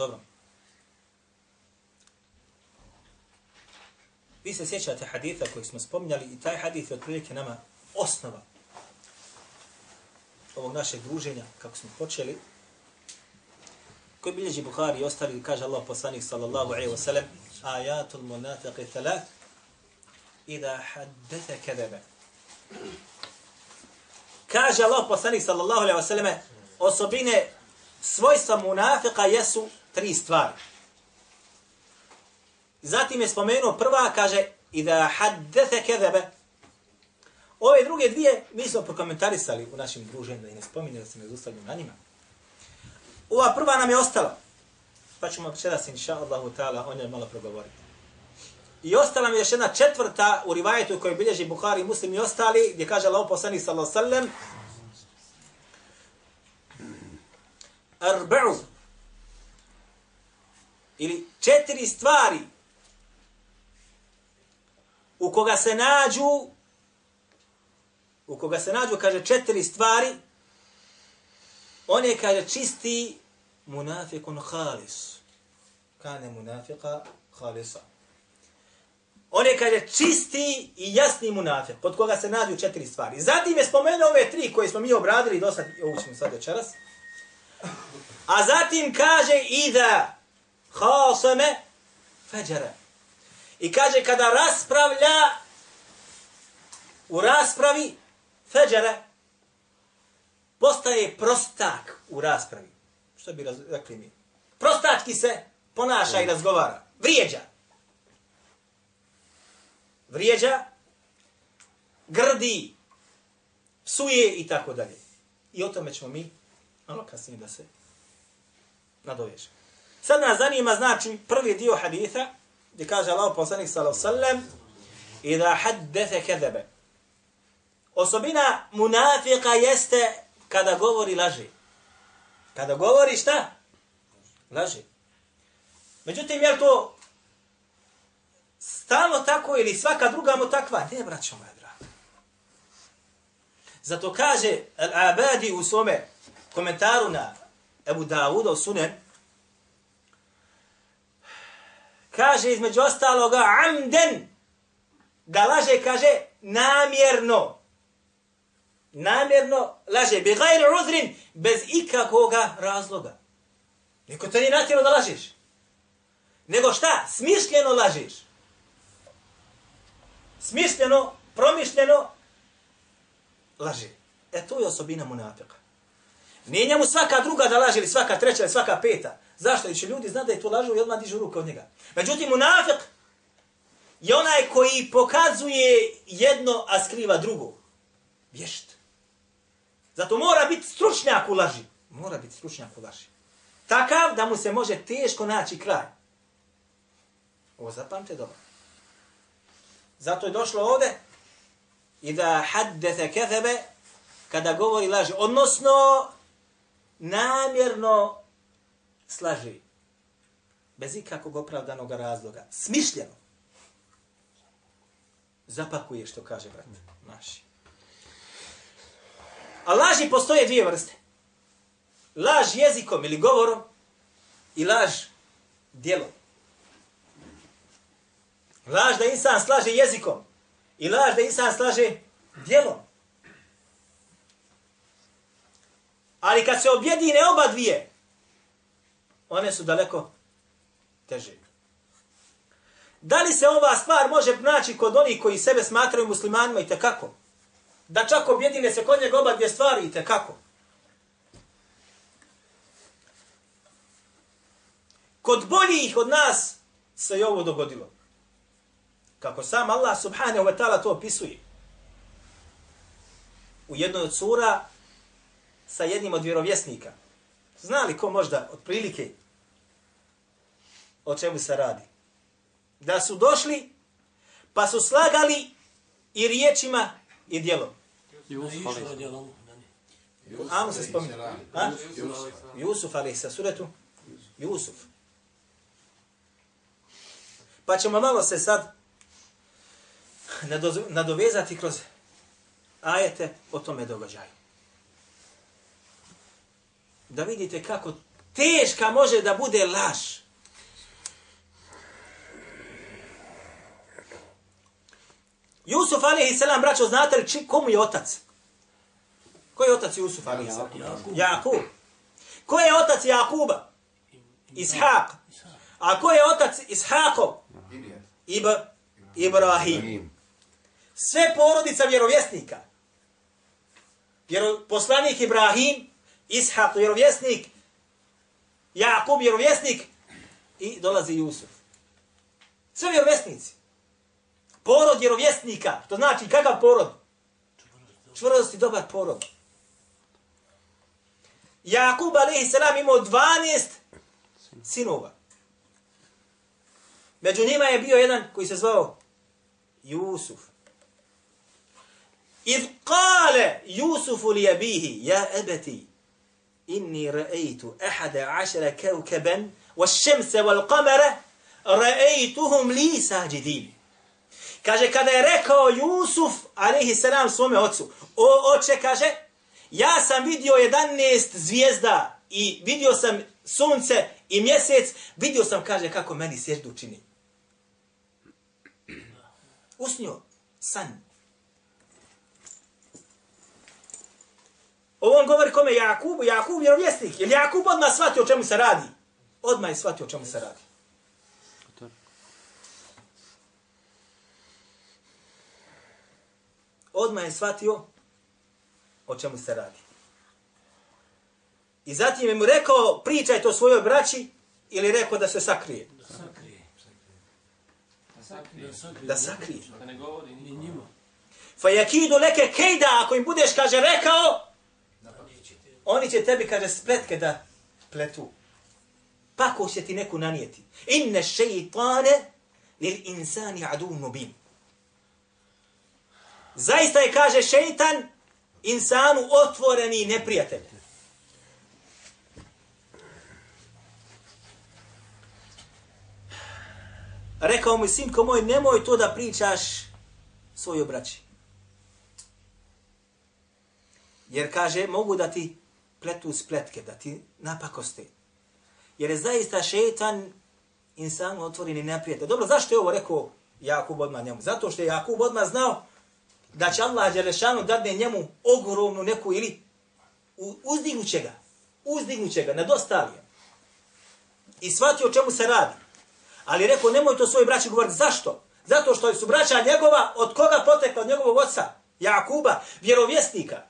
Dobro. Vi se sjećate haditha koji smo spominjali i taj hadith je otprilike nama osnova ovog našeg druženja, kako smo počeli, koji bilježi Bukhari i ostali, kaže Allah poslanik sallallahu alaihi wa sallam, ajatul munafiqi thalat, ida haddete kedebe. Kaže Allah poslanik sallallahu alaihi wa sallam, osobine svojstva munafika jesu tri stvari. Zatim je spomenuo prva, kaže, ida haddete kedebe. Ove druge dvije mi smo prokomentarisali u našim druženjima i ne spominjali se ne zustavljamo na njima. Ova prva nam je ostala. Pa ćemo večeras, inša Allahu ta'ala, o njoj malo progovoriti. I ostala mi je još jedna četvrta u rivajetu koju bilježi Bukhari, Muslim i ostali, gdje kaže Allah poslani sallallahu sallam, Arba'u, ili četiri stvari u koga se nađu, u koga se nađu, kaže, četiri stvari, on je, kaže, čisti munafikun halis. Kane munafika halisa. On je, kaže, čisti i jasni munafik, pod koga se nađu četiri stvari. Zatim je spomenuo ove tri koje smo mi obradili do sad, ovo ćemo sad večeras. A zatim kaže, ida hasame feđere. I kaže, kada raspravlja, u raspravi, feđere, postaje prostak u raspravi. Što bi rekli mi? Prostački se ponaša i razgovara. Vrijeđa. Vrijeđa, grdi, psuje i tako dalje. I o tome ćemo mi malo kasnije da se nadovežemo. Sad nas zanima, znači, prvi dio haditha, gdje kaže Allah poslanik sallallahu sallam, i da haddete kedebe. Osobina munafika jeste kada govori laži. Kada govori šta? Laži. Međutim, je to stalno tako ili svaka druga mu takva? Ne, braćo moja draga. Zato kaže Al-Abadi u svome komentaru na Ebu Dawuda u Sunen, kaže između ostaloga amden, da laže, kaže, namjerno. Namjerno laže, bi gajri uzrin, bez ikakoga razloga. Niko te nije natjelo da lažeš. Nego šta? Smišljeno lažeš. Smišljeno, promišljeno laže. E to je osobina munafika. Nije njemu svaka druga da laže ili svaka treća ili svaka peta. Zašto? Jer će ljudi znati da je to lažo i odmah dižu ruku od njega. Međutim, munafik je onaj koji pokazuje jedno, a skriva drugo. Vješt. Zato mora biti stručnjak u laži. Mora biti stručnjak u laži. Takav da mu se može teško naći kraj. Ovo zapamte dobro. Zato je došlo ovde i da haddete kezebe kada govori laži. Odnosno, namjerno slaži. Bez ikakvog opravdanog razloga. Smišljeno. Zapakuje što kaže brat naši. A laži postoje dvije vrste. Laž jezikom ili govorom i laž djelom. Laž da insan slaže jezikom i laž da insan slaže djelom. Ali kad se objedine oba dvije, one su daleko teže. Da li se ova stvar može naći kod onih koji sebe smatraju muslimanima i tekako? Da čak objedine se kod njega oba dvije stvari i tekako? Kod boljih od nas se i ovo dogodilo. Kako sam Allah subhanahu wa ta'ala to opisuje. U jednoj od sura sa jednim od vjerovjesnika. Znali ko možda otprilike o čemu se radi? Da su došli, pa su slagali i riječima i djelom. Jusuf djelom. Amo se spominje. A? Jusuf, ali sa suretu? Jusuf. Pa ćemo malo se sad nadovezati kroz ajete o tome događaju. Da vidite kako teška može da bude laž. Jusuf alaihi salam, braćo, znate li či, komu je otac? Ko je otac Jusuf alaihi salam? Jakub. Ko je otac Jakuba? Ishaq. A ko je otac Ishaqov? Ib Ibrahim. Sve porodica vjerovjesnika. Vjero, poslanik Ibrahim, Ishaq vjerovjesnik, Jakub vjerovjesnik i dolazi Jusuf. Sve vjerovjesnici. Porod vjerovjesnika. To znači kakav porod? Čvrst i dobar porod. Jakub alaihi salam imao 12 sinova. Među njima je bio jedan koji se zvao Jusuf. إذ قال يوسف لأبيه يا أبتي إني رأيت أحد عشر كوكبا والشمس والقمر رأيتهم لي ساجدين Kaže, kada je rekao Jusuf, alaihi salam, svome ocu, o oče, kaže, ja sam vidio 11 zvijezda i vidio sam sunce i mjesec, vidio sam, kaže, kako meni sježdu čini. Usnio, san. Ovo on govori kome Jakubu, Jakub vjerovjesnik. Jer Jakub odmah shvatio o čemu se radi. Odmah je shvatio o čemu se radi. Odmah je shvatio o čemu se radi. I zatim je mu rekao, pričaj to svojoj braći, ili rekao da se sakrije. Sakrije. Da sakrije. Da sakrije. Da sakrije. Da ne govori Ni njima. Fa yakidu leke kejda, ako im budeš, kaže, rekao, oni će tebi, kaže, spletke da pletu. Pako će ti neku nanijeti. Inne šeitane lil insani adu mubin. Zaista je, kaže, šeitan insanu otvoreni neprijatelj. Rekao mu, sinko moj, nemoj to da pričaš svojoj braći. Jer kaže, mogu da ti pletu spletke, da ti napakoste. Jer je zaista šeitan insanu otvoreni neprijatelj. Dobro, zašto je ovo rekao Jakub odmah njemu? Zato što je Jakub odmah znao da će Allah Đelešanu dadne njemu ogromnu neku ili uzdignuće ga. Uzdignuće ga, nadostavio. I shvatio o čemu se radi. Ali rekao, nemoj to svoj braći govoriti. Zašto? Zato što su braća njegova, od koga potekla? Od njegovog oca, Jakuba, vjerovjesnika.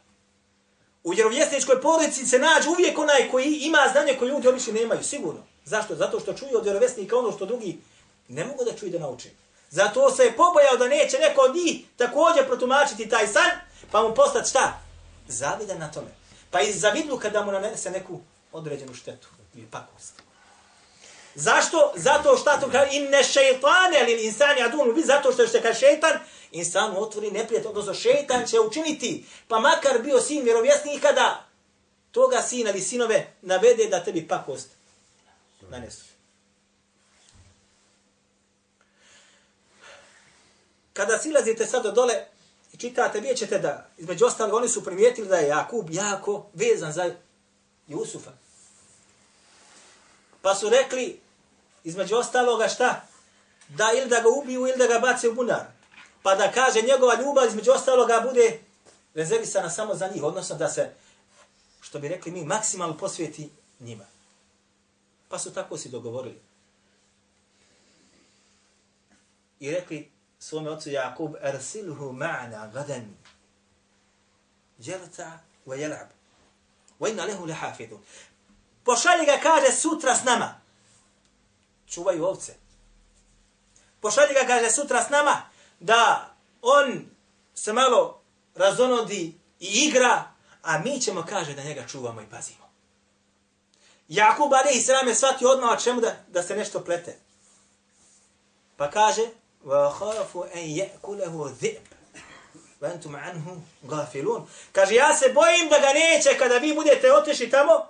U vjerovjesničkoj porodici se nađe uvijek onaj koji ima znanje koje ljudi obično nemaju, sigurno. Zašto? Zato što čuje od vjerovjesnika ono što drugi ne mogu da čuju da nauče. Zato se je pobojao da neće neko od njih također protumačiti taj san, pa mu postati šta? Zavidan na tome. Pa iz zavidlu kada mu nanese neku određenu štetu ili pakost. Zašto? Zato što to kaže inne šeitane ili insani adunu bi zato što se kaže šeitan insanu otvori neprijatelj, odnosno šeitan će učiniti, pa makar bio sin vjerovjesnika da toga sina ili sinove navede da tebi pakost nanesu. Kada silazite sad do dole i čitate, vidjet ćete da, između ostalog, oni su primijetili da je Jakub jako vezan za Jusufa. Pa su rekli, između ostaloga šta? Da ili da ga ubiju ili da ga bace u bunar. Pa da kaže njegova ljubav između ostaloga bude rezervisana samo za njih. Odnosno da se, što bi rekli mi, maksimalno posvijeti njima. Pa su tako si dogovorili. I rekli svome ocu Jakub, ersilhu ma'na gadan. Jelta wa jelab. Wa inna lehu lehafidu. Pošalji ga, kaže, sutra s nama. Čuvaju ovce. Pošalji ga, kaže, sutra s nama, da on se malo razonodi i igra, a mi ćemo, kaže, da njega čuvamo i pazimo. Jakub ali i sram je shvatio odmah čemu da, da se nešto plete. Pa kaže, وَخَافُ أَنْ يَأْكُلَهُ ذِئْبْ وَأَنْتُمْ عَنْهُ غَافِلُونَ Kaže, ja se bojim da ga neće, kada vi budete otišli tamo,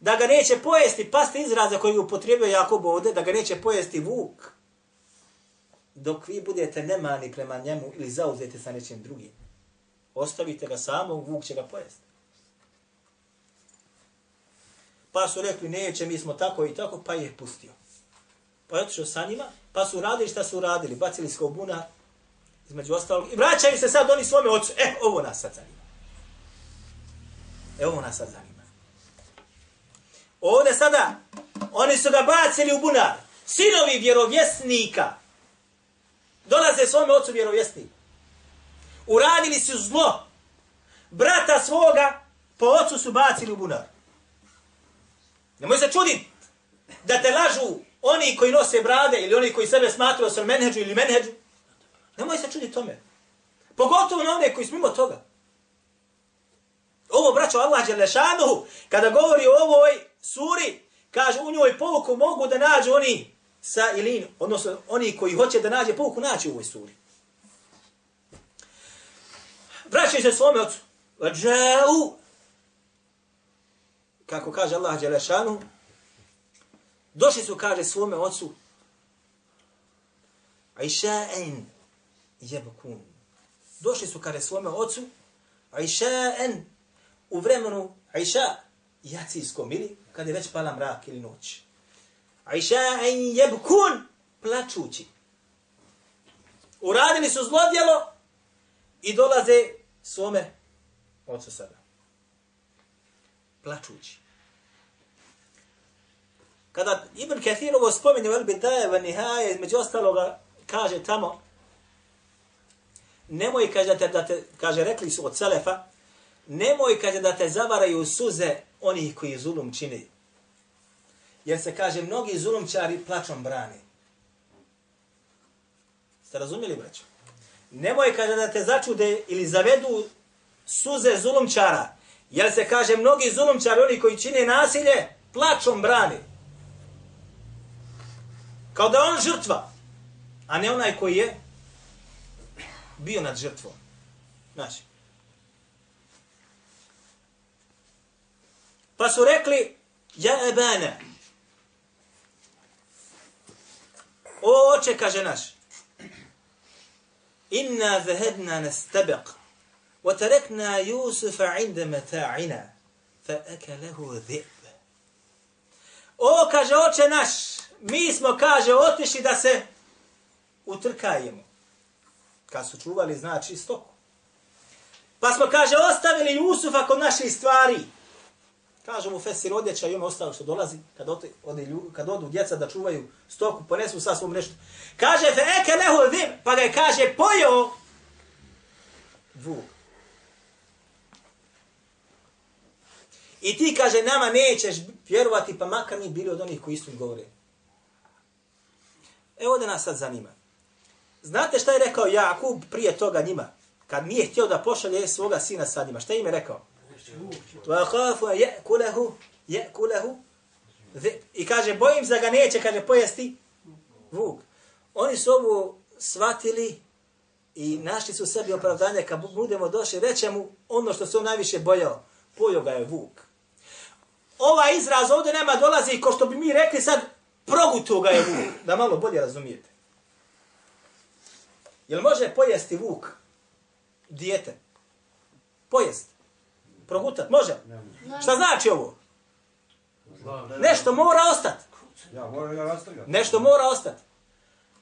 da ga neće pojesti, pasti izraza koji je upotrijebio Jakub ovdje, da ga neće pojesti vuk, dok vi budete nemani prema njemu ili zauzete sa nečim drugim. Ostavite ga samo, vuk će ga pojesti. Pa su rekli, neće, mi smo tako i tako, pa je pustio. Pa je otišao sa njima, pa su radili šta su radili, bacili se u između ostalog, i vraćaju se sad oni svome ocu. E, ovo nas sad zanima. E, ovo nas sad zanima. Ovdje sada, oni su ga bacili u bunar. Sinovi vjerovjesnika dolaze svome ocu vjerovjesniku. Uradili su zlo. Brata svoga po ocu su bacili u bunar. Nemoj se čuditi da te lažu oni koji nose brade ili oni koji sebe smatruju sa menheđu ili menheđu. Nemoj se čuditi tome. Pogotovo na one koji smo mimo toga. Ovo, braćo, Allah Đelešanuhu, kada govori o ovoj suri, kaže u njoj pouku mogu da nađu oni sa ilin, odnosno oni koji hoće da nađe pouku, naći u ovoj suri. Vraćaju se svome ocu. Vađau. Kako kaže Allah Đelešanuhu, došli su, kaže, svome ocu, Iša'en jebukun. Došli su, kaže, svome ocu, Iša'en u vremenu Aisha, jacijskom, ili kada je već pala mrak ili noć. Iša'en jebukun, plačući. Uradili su zlodjelo i dolaze svome ocu sada. Plačući. Kada Ibn Kathir ovo spominje u Elbidaje va Nihaje, između ostaloga, kaže tamo, nemoj, kaže, da te, da te, kaže, rekli su od Selefa, nemoj, kaže, da te zavaraju suze onih koji zulum čini. Jer se, kaže, mnogi zulumčari plačom brani. Ste razumjeli, braćo? Nemoj, kaže, da te začude ili zavedu suze zulumčara. Jer se, kaže, mnogi zulumčari, oni koji čine nasilje, plačom brani. Kao da on žrtva, a ne onaj koji je bio nad žrtvom. Znači. Pa su rekli, ja ebane, o oče, kaže naš, inna zahedna nastabiq, وتركنا يوسف عند متاعنا فأكله ذئب. O, kaže, oče naš, mi smo, kaže, otišli da se utrkajemo. Kad su čuvali, znači, stoku. Pa smo, kaže, ostavili Jusufa kod naših stvari. Kaže mu Fesir odjeća i ono ostalo što dolazi, kad, ode, ode, kad odu djeca da čuvaju stoku, ponesu sa svom nešto. Kaže, fe eke lehu dim, pa ga je, kaže, pojeo vuk. I ti, kaže, nama nećeš vjerovati, pa makar mi bili od onih koji istinu govore. Evo da nas sad zanima. Znate šta je rekao Jakub prije toga njima? Kad nije htio da pošalje svoga sina sa njima. Šta im je rekao? Vakafu je kulehu, je kulehu. I kaže, bojim se da ga neće, kaže, pojesti vuk. Oni su ovo shvatili i našli su sebi opravdanje kad budemo došli, reće mu ono što se on najviše bojao. Pojo ga je vuk. Ova izraz ovdje nema dolazi ko što bi mi rekli sad progutu ga je vuk, da malo bolje razumijete. Jel može pojesti vuk dijete? Pojest. Progutat, može? Šta znači ovo? Nešto mora ostati. Nešto mora ostati.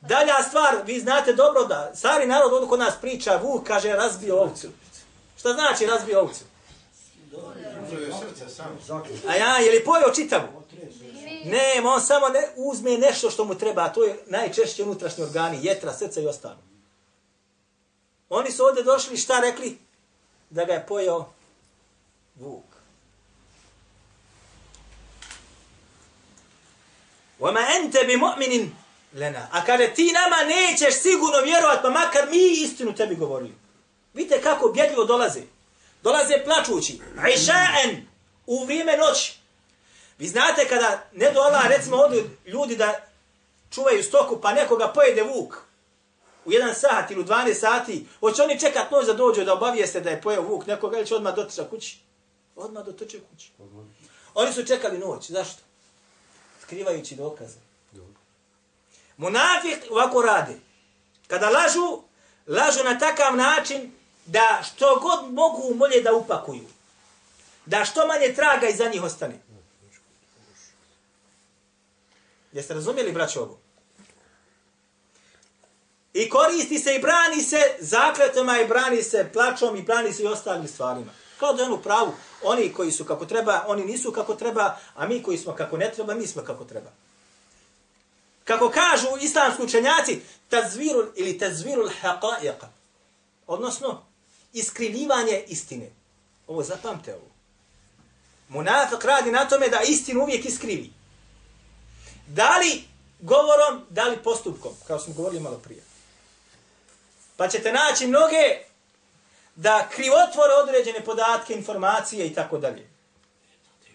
Dalja stvar, vi znate dobro da stari narod ovdje kod nas priča, vuk kaže razbio ovcu. Šta znači razbio ovcu? A ja, je li pojeo čitavu? Ne, on samo ne, uzme nešto što mu treba, a to je najčešće unutrašnji organi, jetra, srca i ostalo. Oni su ovdje došli, šta rekli? Da ga je pojeo vuk. Vama ente bi mu'minin lena. A kada ti nama nećeš sigurno vjerovat, pa makar mi istinu tebi govorili. Vidite kako bjedljivo dolaze. Dolaze plačući. Iša'en u vrijeme noći. Vi znate kada ne do Allah, recimo odu ljudi da čuvaju stoku, pa nekoga pojede vuk u jedan sat ili u 12 sati, hoće oni čekat noć da dođu da obavijeste da je pojeo vuk nekoga ili će odmah dotiča kući? Odmah dotiče kući. Oni su čekali noć. Zašto? Skrivajući dokaze. Munafik ovako rade. Kada lažu, lažu na takav način da što god mogu molje da upakuju. Da što manje traga iza njih ostane. Jeste razumjeli, braćo, ovo? I koristi se i brani se zakletama i brani se plačom i brani se i ostalim stvarima. Kao da je ono pravu. Oni koji su kako treba, oni nisu kako treba, a mi koji smo kako ne treba, mi smo kako treba. Kako kažu islamski učenjaci, tazvirul ili tazvirul haqa'iqa. Odnosno, iskrivljivanje istine. Ovo zapamte ovo. Munafik radi na tome da istinu uvijek iskrivi. Da li govorom, da li postupkom, kao smo govorili malo prije. Pa ćete naći mnoge da krivotvore određene podatke, informacije i tako dalje.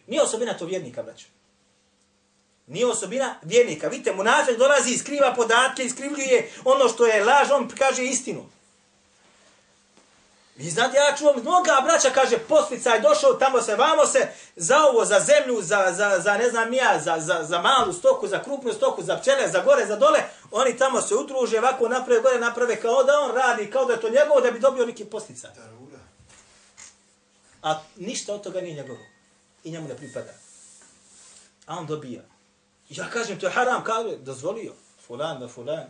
Nije osobina to vjernika, braćo. Nije osobina vjernika. Vidite, munafik dolazi i skriva podatke, iskrivljuje ono što je laž, on kaže istinu. Vi znate, ja čuvam, mnoga braća kaže, postica je došao, tamo se, vamo se, za ovo, za zemlju, za, za, za ne znam ja, za, za, za malu stoku, za krupnu stoku, za pčele, za gore, za dole, oni tamo se utruže, ovako naprave, gore naprave, kao da on radi, kao da je to njegovo, da bi dobio neki posticaj. A ništa od toga nije njegovo. I njemu ne pripada. A on dobija. Ja kažem, to je haram, kaže, dozvolio. Fulan da fulan.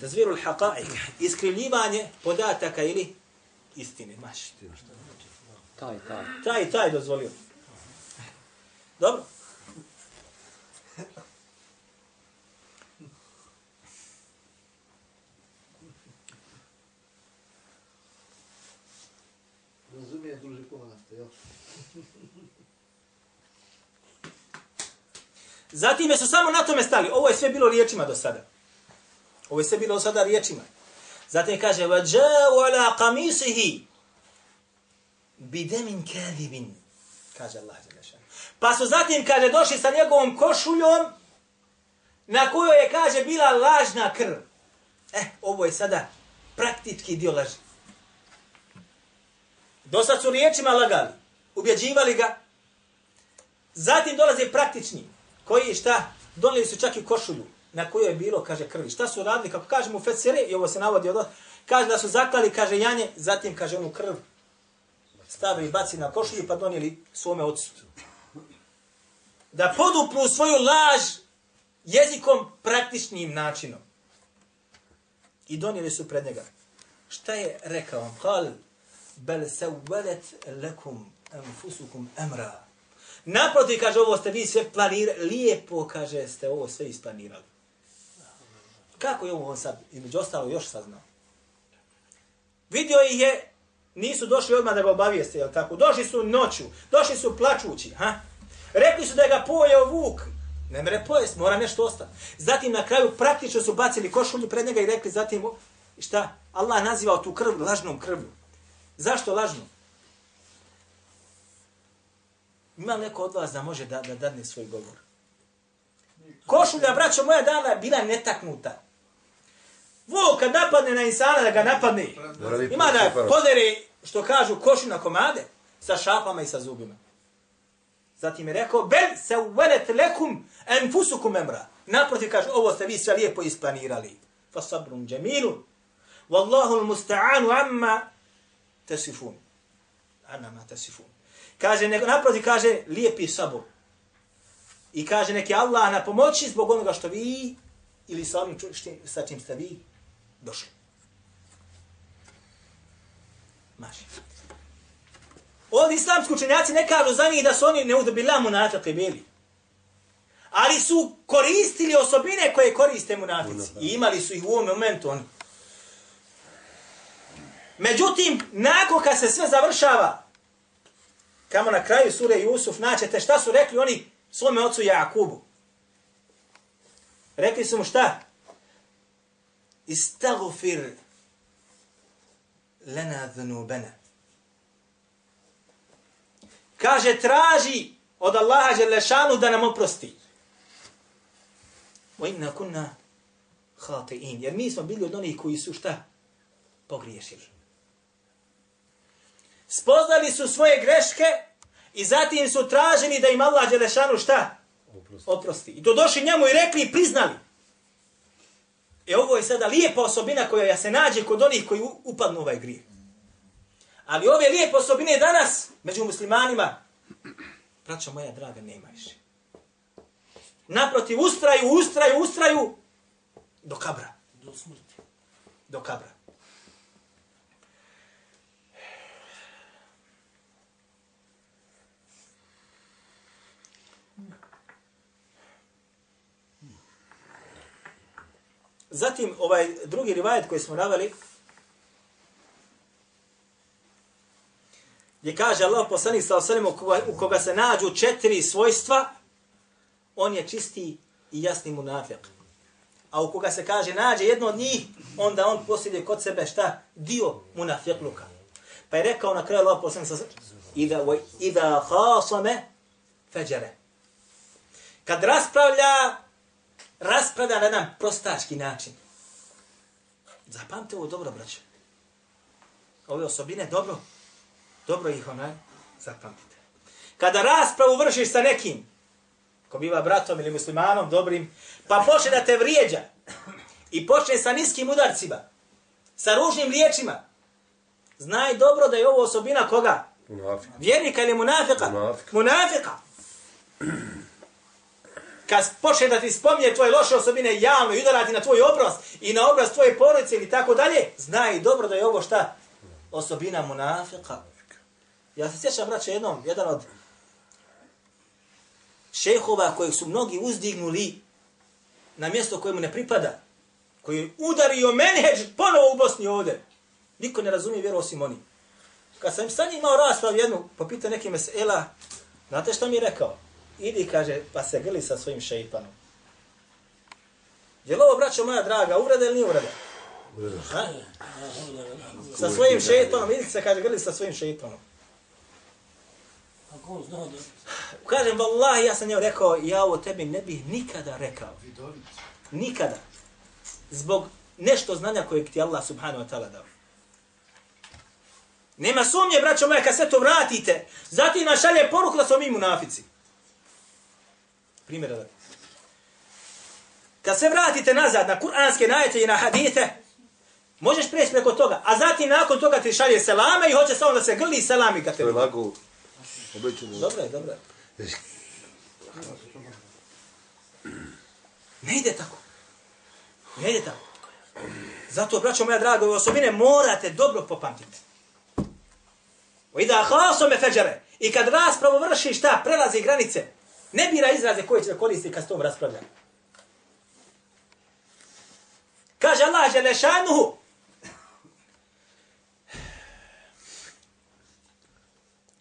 Tazvirul haqa'iq, iskrivljivanje podataka ili istine, maš. Taj, taj. Taj, taj dozvolio. Dobro. Razumije duže pomaste, jel? Zatim su samo na tome stali. Ovo je sve bilo riječima do sada. Ovo je sve bilo do sada riječima. Zatim kaže, وَجَاءُ عَلَىٰ قَمِيسِهِ بِدَمٍ كَذِبٍ Kaže Allah. Đelešan. Pa su zatim, kaže, došli sa njegovom košuljom na kojoj je, kaže, bila lažna krv. E, ovo je sada praktički dio laži. Dosad su riječima lagali, ubjeđivali ga. Zatim dolaze praktični, koji šta, donijeli su čak i košulju na kojoj je bilo, kaže, krvi. Šta su radili, kako kažemo u Fesere, i ovo se navodi od kaže da su zaklali, kaže, janje, zatim, kaže, onu krv stavili, baci na košulju, pa donijeli svome ocu. Da poduplu svoju laž jezikom praktičnim načinom. I donijeli su pred njega. Šta je rekao? Kal, bel sevelet lekum enfusukum emra. Naproti, kaže, ovo ste vi sve planirali, lijepo, kaže, ste ovo sve isplanirali. Kako je on sad, između ostalo, još saznao? Vidio ih je, nisu došli odmah da ga obavijeste, jel tako? Došli su noću, došli su plačući, ha? Rekli su da je ga pojeo vuk. Ne mere pojest, mora nešto ostati. Zatim na kraju praktično su bacili košulju pred njega i rekli zatim, šta? Allah nazivao tu krv lažnom krvlju. Zašto lažno? Ima li neko od vas da može da, da dadne svoj govor? Košulja, braćo moja, dana bila netaknuta. Vuk kad napadne na insana da ga napadne, ima da podere, što kažu, košu na komade sa šapama i sa zubima. Zatim je rekao, bel se uvelet lekum enfusukum emra. Naproti kaže, ovo ste vi sve lijepo isplanirali. Fa sabrun džemilun. Wallahu musta'anu amma tesifun. Anna ma tesifun. Kaže, nego, naproti kaže, lijepi sabor. I kaže, neki Allah na pomoći zbog onoga što vi ili sa onim sa čim ste vi došli. Maši. Ovdje islamski učenjaci ne kažu za njih da su oni neudobila munafike bili. Ali su koristili osobine koje koriste munafici. I imali su ih u ovom momentu oni. Međutim, nakon kad se sve završava, kamo na kraju sure Jusuf naćete šta su rekli oni svome ocu Jakubu. Rekli su mu šta? Istagfir lana dhunubana. Kaže, traži od Allaha Đelešanu da nam oprosti. Wa inna kunna khati'in. Jer mi smo bili od onih koji su šta? Pogriješili. Spoznali su svoje greške i zatim su traženi da im Allah Đelešanu šta? Oprosti. Oprosti. I to došli njemu i rekli i priznali. E ovo je sada lijepa osobina koja se nađe kod onih koji upadnu ovaj grijeh. Ali ove lijepe osobine danas, među muslimanima, braćo moja draga, nema više. Naprotiv, ustraju, ustraju, ustraju, do kabra. Do smrti. Do kabra. Zatim, ovaj drugi rivajet koji smo naveli, gdje kaže Allah poslanik sa osalim u koga, u koga se nađu četiri svojstva, on je čisti i jasni munafik. A u koga se kaže nađe jedno od njih, onda on posjeduje kod sebe šta? Dio munafikluka. Pa je rekao na kraju Allah poslanik sa osalim, Ida, ida khasame feđere. Kad raspravlja, raspravlja na jedan prostački način. Zapamte ovo dobro, braće. Ove osobine dobro, dobro ih onaj zapamtite. Kada raspravu vršiš sa nekim, ko biva bratom ili muslimanom dobrim, pa počne da te vrijeđa i počne sa niskim udarcima, sa ružnim riječima, znaj dobro da je ovo osobina koga? Munafik. Vjernika ili munafika? Munafika. Munafika. Kad počne da ti spomnje tvoje loše osobine javno i udarati na tvoj obraz i na obraz tvoje porodice ili tako dalje, znaj dobro da je ovo šta? Osobina munafika. Ja se sjećam, braće, jednom, jedan od šehova kojeg su mnogi uzdignuli na mjesto kojemu ne pripada, koji je udario menheđ ponovo u Bosni ovde. Niko ne razumije vjeru osim oni. Kad sam sa njim imao raspravu jednu, po pitanju neke mesela, znate šta mi je rekao? Idi, kaže, pa se grli sa svojim šeipanom. Je li ovo, braćo moja draga, uvreda ili nije uvreda? Ha? Sa svojim šeipanom, idi se, kaže, grli sa svojim on da... Kažem, vallahi, ja sam njemu rekao, ja ovo tebi ne bih nikada rekao. Nikada. Zbog nešto znanja kojeg ti Allah subhanahu wa ta'ala dao. Nema sumnje, braćo moje, kad sve to vratite, zatim nam šalje poruku da smo mi munafici. Primjera da. Kad se vratite nazad na kuranske najete i na hadite, možeš preći preko toga, a zatim nakon toga ti šalje selame i hoće samo da se grli i selami ga te. To je. Obećano. Dobro je, dobro je. Ne ide tako. Ne ide tako. Zato, braćo moja draga, ove osobine morate dobro popamtiti. O ida haso me feđare. I kad raspravu vrši šta, prelazi granice. Ne bira izraze koje će da koristi kad s tom raspravlja. Kaže Allah Želešanuhu.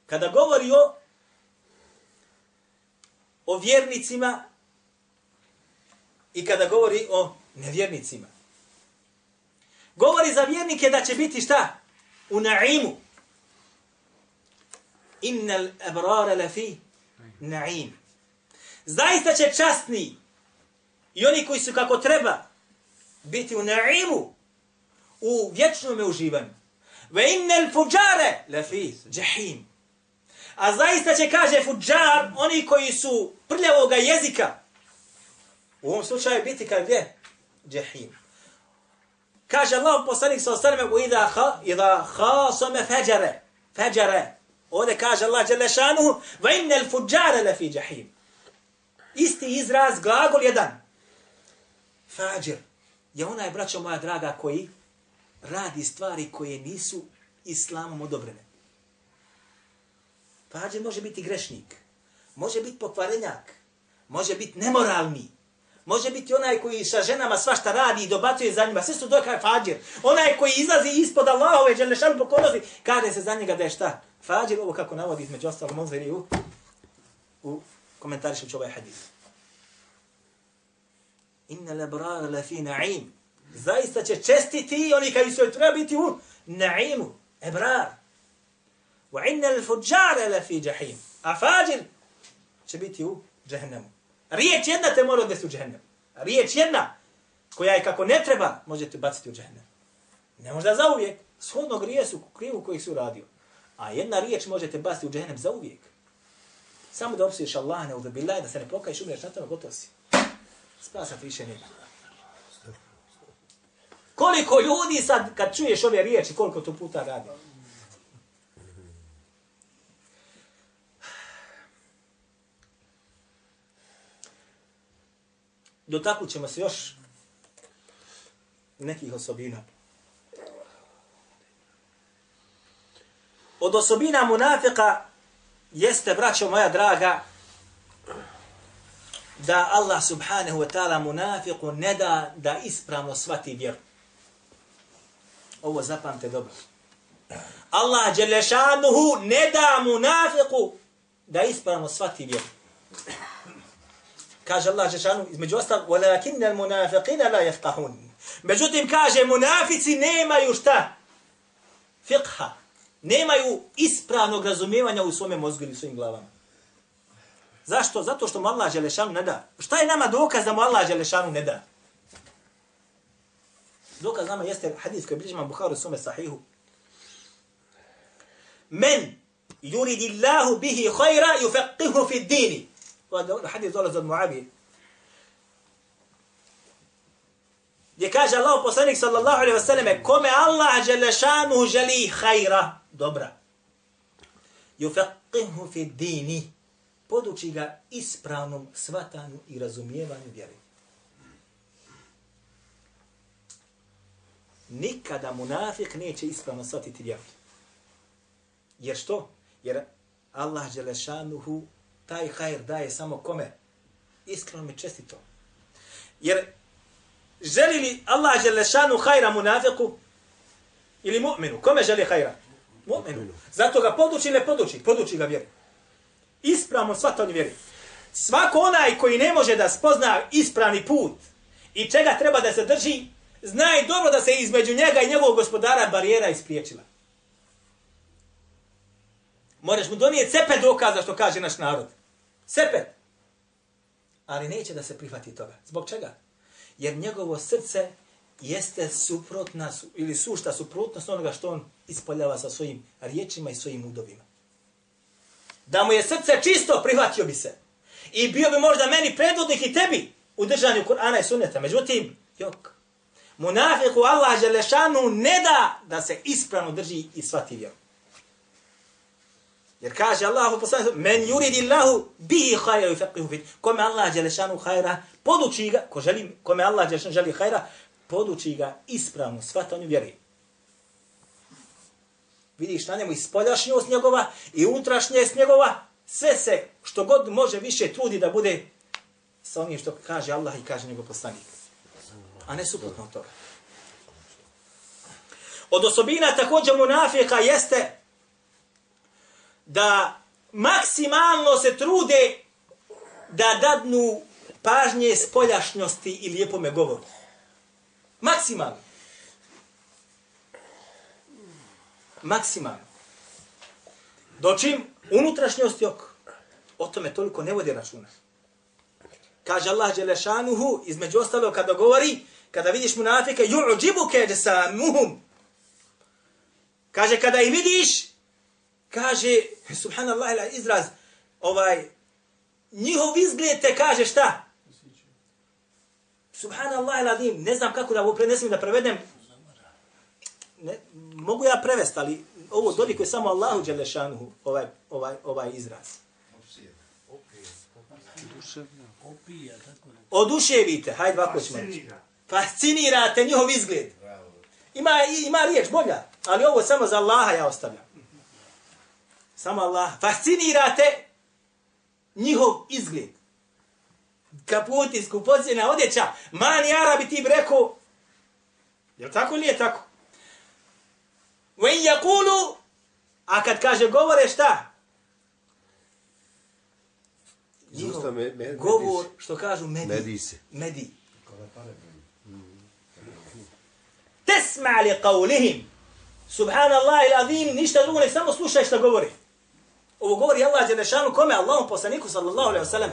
Kada govori o o vjernicima i kada govori o nevjernicima. Govori za vjernike da će biti šta? U naimu. Innal ebrara lafi naim. Zaista će častni i oni koji su kako treba biti u naimu u vječnom uživanju. Ve innel fujare lafi jahim. A zaista će, kaže fuđar, oni koji su prljavoga jezika, u ovom slučaju biti kad gdje? Džahim. Kaže Allah poslanik sa ostaneme u idha ha, idha khasame feđare. Feđare. Ovdje kaže Allah Đelešanuhu, ve innel fuđare lefi džahim. Isti izraz, glagol jedan. Fađer je onaj, braćo moja draga, koji radi stvari koje nisu islamom odobrene. Fađer može biti grešnik, može biti pokvarenjak, može biti nemoralni, može biti onaj koji sa ženama svašta radi i dobacuje za njima, sve su to kao fađir. Onaj koji izlazi ispod Allahove dželešan pokornosti, kaže se za njega da je šta? Fađir, ovo kako navodi između ostalo Monzeri u, u komentarišući ovaj hadis. Inna lebrar la fi na'im. Zaista će čestiti oni koji su treba biti u na'imu, ebrar. Wa inna l-fuđare la fi jahim. A fađir će biti u džehennemu. Riječ jedna te mora odvesti u džehennem. Riječ jedna koja je kako ne treba, možete baciti u džehennem. Ne možda za uvijek. Shodno grije su krivu koji su radio. A jedna riječ možete baciti u džehennem za uvijek. Samo da opsuješ Allah, ne uzabilaj, da se ne pokaješ, umreš na tome, gotovo si. ti više nema. Koliko ljudi sad, kad čuješ ove riječi, koliko to puta radi? Dotaknut ćemo se još nekih osobina. Od osobina munafika jeste, braćo moja draga, da Allah subhanahu wa ta'ala munafiku ne da da ispravno svati vjeru. Ovo zapamte dobro. Allah Đelešanuhu ne da munafiku da ispravno svati vjeru. Kaže Allah Đelešanuhu, između ostal, وَلَكِنَّ الْمُنَافِقِينَ لَا يَفْقَهُونَ Međutim, kaže, munafici nemaju šta? Fiqha. Nemaju ispravnog razumijevanja u svome mozgu ili svojim glavama. Zašto? Zato što mu Allah Želešanu ne da. Šta je nama dokaz da mu Allah Želešanu ne da? Dokaz nama jeste hadis koji bliži imam u sume sahihu. Men yuridillahu bihi khayra yufaqihu fi dini. Ovaj hadis dolazi od Muavije. Gdje kaže Allah poslanik sallallahu alaihi wasallam kome Allah Želešanu želi khayra, dobra. Yufaqihu fi dini poduči ga ispravnom svatanju i razumijevanju vjere. Nikada munafik neće ispravno shvatiti vjeru. Jer što? Jer Allah Đelešanuhu taj hajr daje samo kome? Iskreno mi čestito. Jer želi li Allah Đelešanu hajra munafiku ili mu'minu? Kome želi hajra? Mu'minu. Zato ga poduči ne poduči? Poduči ga vjeri. ispravno shvatanje vjeri. Svako onaj koji ne može da spozna ispravni put i čega treba da se drži, zna i dobro da se između njega i njegovog gospodara barijera ispriječila. Moraš mu donijeti cepet dokaza što kaže naš narod. Cepet. Ali neće da se prihvati toga. Zbog čega? Jer njegovo srce jeste suprotna ili sušta suprotnost onoga što on ispoljava sa svojim riječima i svojim udovima. Da mu je srce čisto, prihvatio bi se. I bio bi možda meni predvodnik i tebi u držanju Kur'ana i sunneta. Međutim, jok. Munafiku Allah Želešanu ne da da se ispravno drži i svati vjeru. Jer kaže Allah u poslanicu, men yuridi Allahu bihi khayra yufaqihu fit. Kome Allah Đelešanu khayra, poduči ga, ko želi, kome Allah Đelešanu želi khayra, poduči ga ispravno shvatanju vjeri vidiš na njemu ispoljašnjost njegova i unutrašnjost njegova, sve se što god može više trudi da bude sa onim što kaže Allah i kaže njegov poslanik. A ne suprotno od toga. Od osobina također munafika jeste da maksimalno se trude da dadnu pažnje spoljašnjosti i lijepome govoru. Maksimalno. maksimalno. Dočim unutrašnjosti oko. O tome toliko ne vodi računa. Kaže Allah Đelešanuhu, između ostalo kada govori, kada vidiš munafike, ju'uđibu keđe sa muhum. Kaže, kada ih vidiš, kaže, subhanallah izraz, ovaj, njihov izgled te kaže šta? Subhanallah ila ne znam kako da ovo prenesim da prevedem, ne, mogu ja prevesti, ali ovo dolikuje samo Allahu Đelešanuhu, ovaj, ovaj, ovaj izraz. Oduševite, hajde ovako ćemo reći. Fascinirate njihov izgled. Ima, ima riječ bolja, ali ovo samo za Allaha ja ostavljam. Samo Allah. Fascinirate njihov izgled. Kaputi, skupocina, odjeća. Mani Arabi ti bi rekao, je tako ili je tako? Ve in yakulu a kad kaže govore šta? Njihov me, me, govor, što kažu medi. Medi se. Medi. Tesma li qavlihim. Subhanallah il azim, ništa drugo, ne samo slušaj šta govori. Ovo govori Allah Đelešanu kome? Allahom poslaniku sallallahu alaihi wa sallam.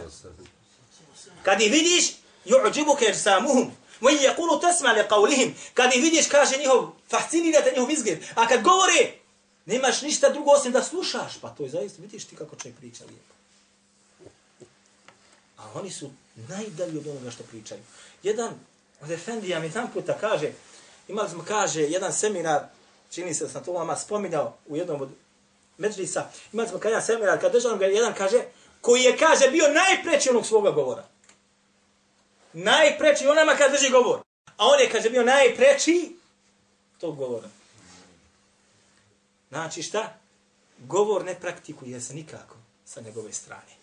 Kad ih vidiš, ju'đibuke irsamuhum. Wa yaqulu tasma li qawlihim. Kad ih vidiš, kaže njihov, fascinirate njihov izgled. A kad govori, nemaš ništa drugo osim da slušaš. Pa to je zaista, vidiš ti kako čovjek priča lijepo. A oni su najdalji od onoga što pričaju. Jedan od Efendija mi jedan puta kaže, imali smo, kaže, jedan seminar, čini se da sam to vama spominao u jednom od medžlisa, imali smo kada seminar, kad državam ga jedan kaže, koji je, kaže, bio najpreći onog svoga govora. Najpreći onama kad drži govor. A on je, kaže, bio najpreći tog govora. Znači šta? Govor ne praktikuje se nikako sa njegove strane.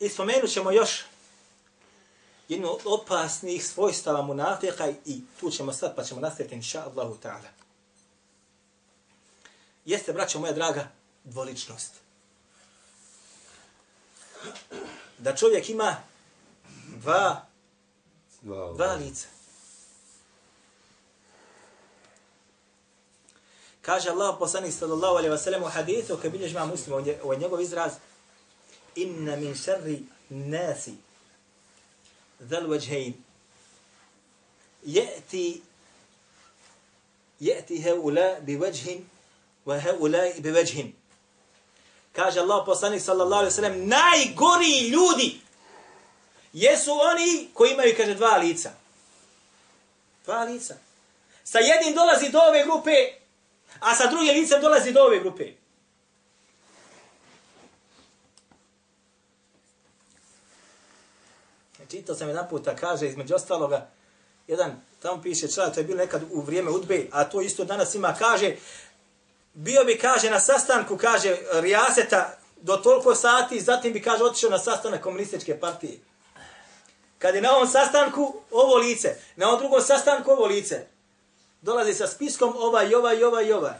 I spomenut ćemo još jednu od opasnih svojstava munafika i tu ćemo sad pa ćemo nastaviti inša Allahu ta'ala. Jeste, braćo moja draga, dvoličnost. Da čovjek ima dva, dva lica. Kaže Allah poslanik sallallahu alaihi wa sallam u hadithu, kad bilježi ima muslim, ovo je njegov izraz, inna min šarri nasi dhal vajhain yati yati haula bi wajhin wa haula bi wajhin kaže Allah poslanik sallallahu alejhi ve sellem najgori ljudi jesu oni koji imaju kaže dva lica. Dva lica. Sa jednim dolazi do ove grupe a sa drugim licem dolazi do ove grupe. Znači, Čitao sam jedan puta, kaže, između ostaloga, jedan, tamo piše član, to je bilo nekad u vrijeme udbe, a to isto danas ima, kaže, bio bi, kaže, na sastanku, kaže, Rijaseta, do toliko sati, zatim bi, kaže, otišao na sastanak komunističke partije. Kad je na ovom sastanku ovo lice, na ovom drugom sastanku ovo lice, dolazi sa spiskom ovaj, ovaj, ovaj, ovaj.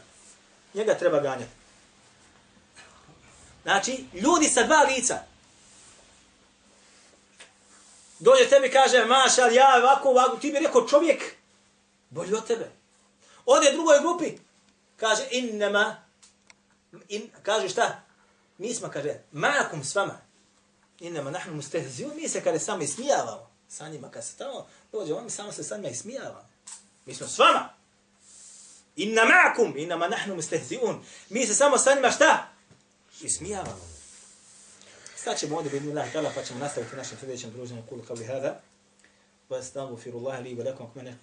Njega treba ganjati. Znači, ljudi sa dva lica, Dođe tebi kaže, mašal, ja ovako, ovako, ti bi rekao čovjek, bolji od tebe. Ode drugoj grupi, kaže, innama, in, kaže šta? Mi smo, kaže, makum s vama. Innama nahnu mustehziju, mi se, kaže, sami smijavamo. Sa njima, kad se tamo dođe, mi samo se sa njima smijavamo. Mi smo s vama. Inna ma'akum, innama nahnu mustehziun. Mi se samo sa njima šta? Ismijavamo. Sad ćemo ovdje vidjeti Allah ta'ala pa ćemo nastaviti našim sljedećim druženjem kulu kao li hada. Wa astaghfirullaha li wa lakum ako me